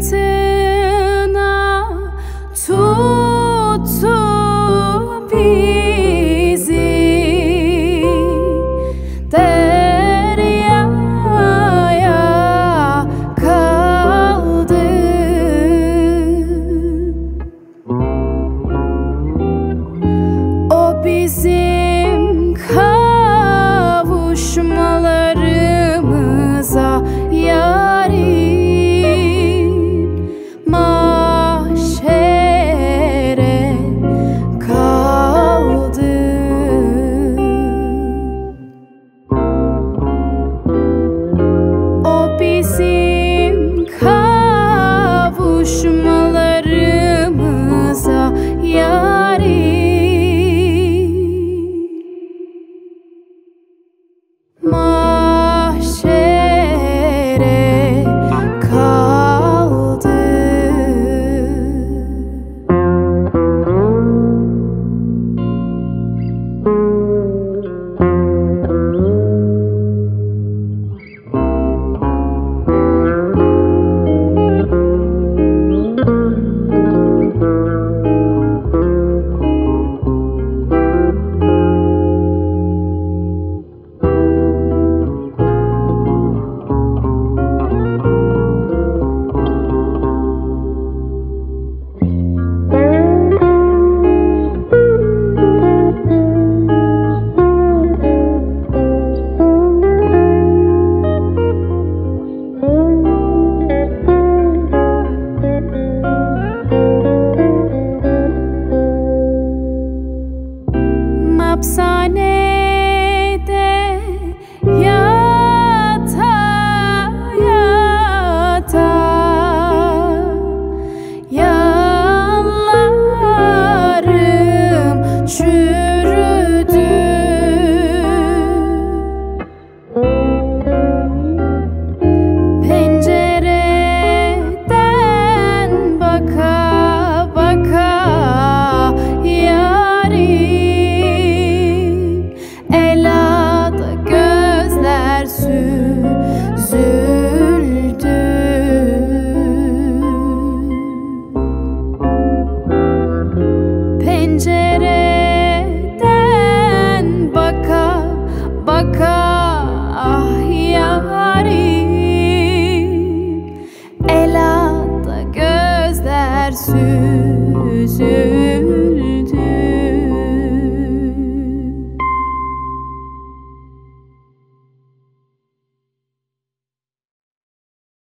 It's yeter sözüm